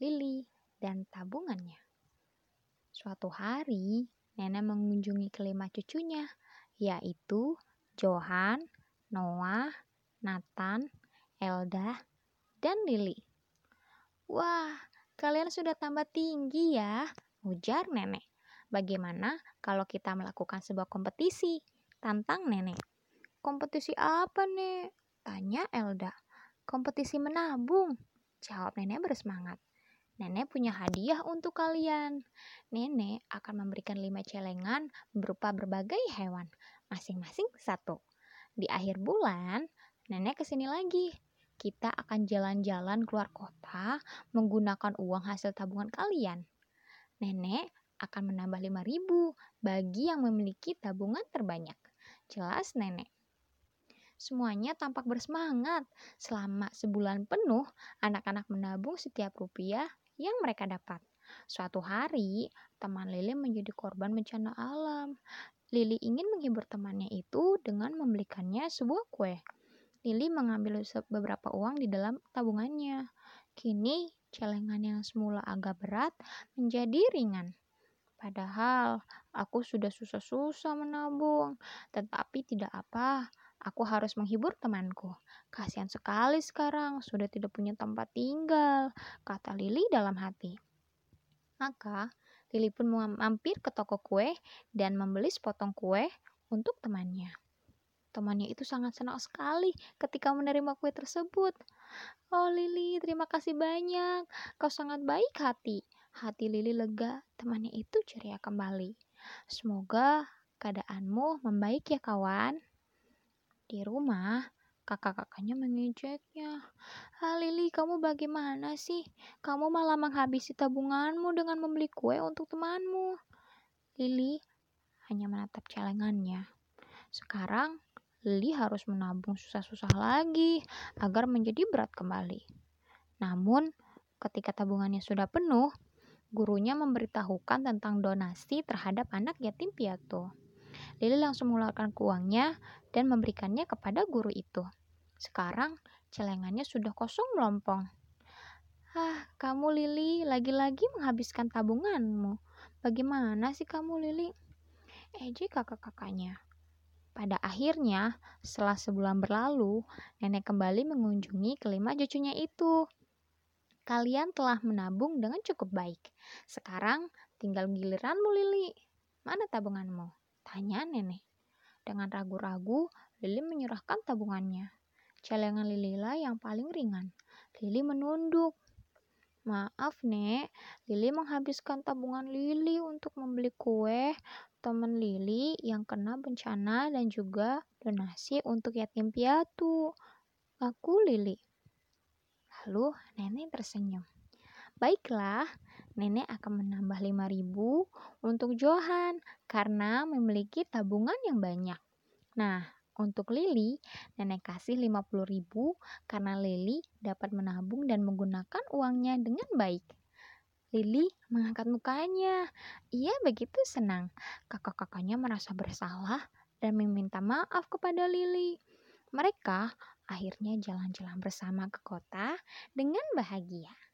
Lili, dan tabungannya. Suatu hari, nenek mengunjungi kelima cucunya, yaitu Johan, Noah, Nathan, Elda, dan Lili. Wah, kalian sudah tambah tinggi ya, ujar nenek. Bagaimana kalau kita melakukan sebuah kompetisi? Tantang nenek. Kompetisi apa, Nek? Tanya Elda. Kompetisi menabung, jawab nenek bersemangat. Nenek punya hadiah untuk kalian. Nenek akan memberikan lima celengan berupa berbagai hewan, masing-masing satu. Di akhir bulan, nenek ke sini lagi. Kita akan jalan-jalan keluar kota menggunakan uang hasil tabungan kalian. Nenek akan menambah 5000 bagi yang memiliki tabungan terbanyak. Jelas nenek. Semuanya tampak bersemangat. Selama sebulan penuh, anak-anak menabung setiap rupiah yang mereka dapat. Suatu hari, teman Lili menjadi korban bencana alam. Lili ingin menghibur temannya itu dengan membelikannya sebuah kue. Lili mengambil beberapa uang di dalam tabungannya. Kini, celengan yang semula agak berat menjadi ringan. Padahal aku sudah susah-susah menabung, tetapi tidak apa. Aku harus menghibur temanku. Kasihan sekali sekarang, sudah tidak punya tempat tinggal, kata Lili dalam hati. Maka, Lili pun mampir ke toko kue dan membeli sepotong kue untuk temannya. Temannya itu sangat senang sekali ketika menerima kue tersebut. Oh Lili, terima kasih banyak. Kau sangat baik hati. Hati Lili lega, temannya itu ceria kembali. Semoga keadaanmu membaik ya kawan. Di rumah, kakak-kakaknya mengejeknya. Ah, Lili, kamu bagaimana sih? Kamu malah menghabisi tabunganmu dengan membeli kue untuk temanmu. Lili hanya menatap celengannya. Sekarang, Lili harus menabung susah-susah lagi agar menjadi berat kembali. Namun, ketika tabungannya sudah penuh, gurunya memberitahukan tentang donasi terhadap anak yatim piatu. Lili langsung mengeluarkan uangnya dan memberikannya kepada guru itu. Sekarang celengannya sudah kosong melompong. Ah, kamu Lili lagi-lagi menghabiskan tabunganmu. Bagaimana sih kamu Lili? Eji kakak-kakaknya. Pada akhirnya, setelah sebulan berlalu, nenek kembali mengunjungi kelima cucunya itu. Kalian telah menabung dengan cukup baik. Sekarang tinggal giliranmu Lili. Mana tabunganmu? Tanya nenek. Dengan ragu-ragu, Lili menyerahkan tabungannya. Celengan Lilila yang paling ringan. Lili menunduk. Maaf, Nek. Lili menghabiskan tabungan Lili untuk membeli kue teman Lili yang kena bencana dan juga donasi untuk yatim piatu. Aku Lili. Lalu nenek tersenyum. Baiklah, nenek akan menambah 5000 untuk Johan karena memiliki tabungan yang banyak. Nah, untuk Lili, nenek kasih 50.000 karena Lili dapat menabung dan menggunakan uangnya dengan baik. Lili mengangkat mukanya. Ia begitu senang. Kakak-kakaknya merasa bersalah dan meminta maaf kepada Lili. Mereka akhirnya jalan-jalan bersama ke kota dengan bahagia.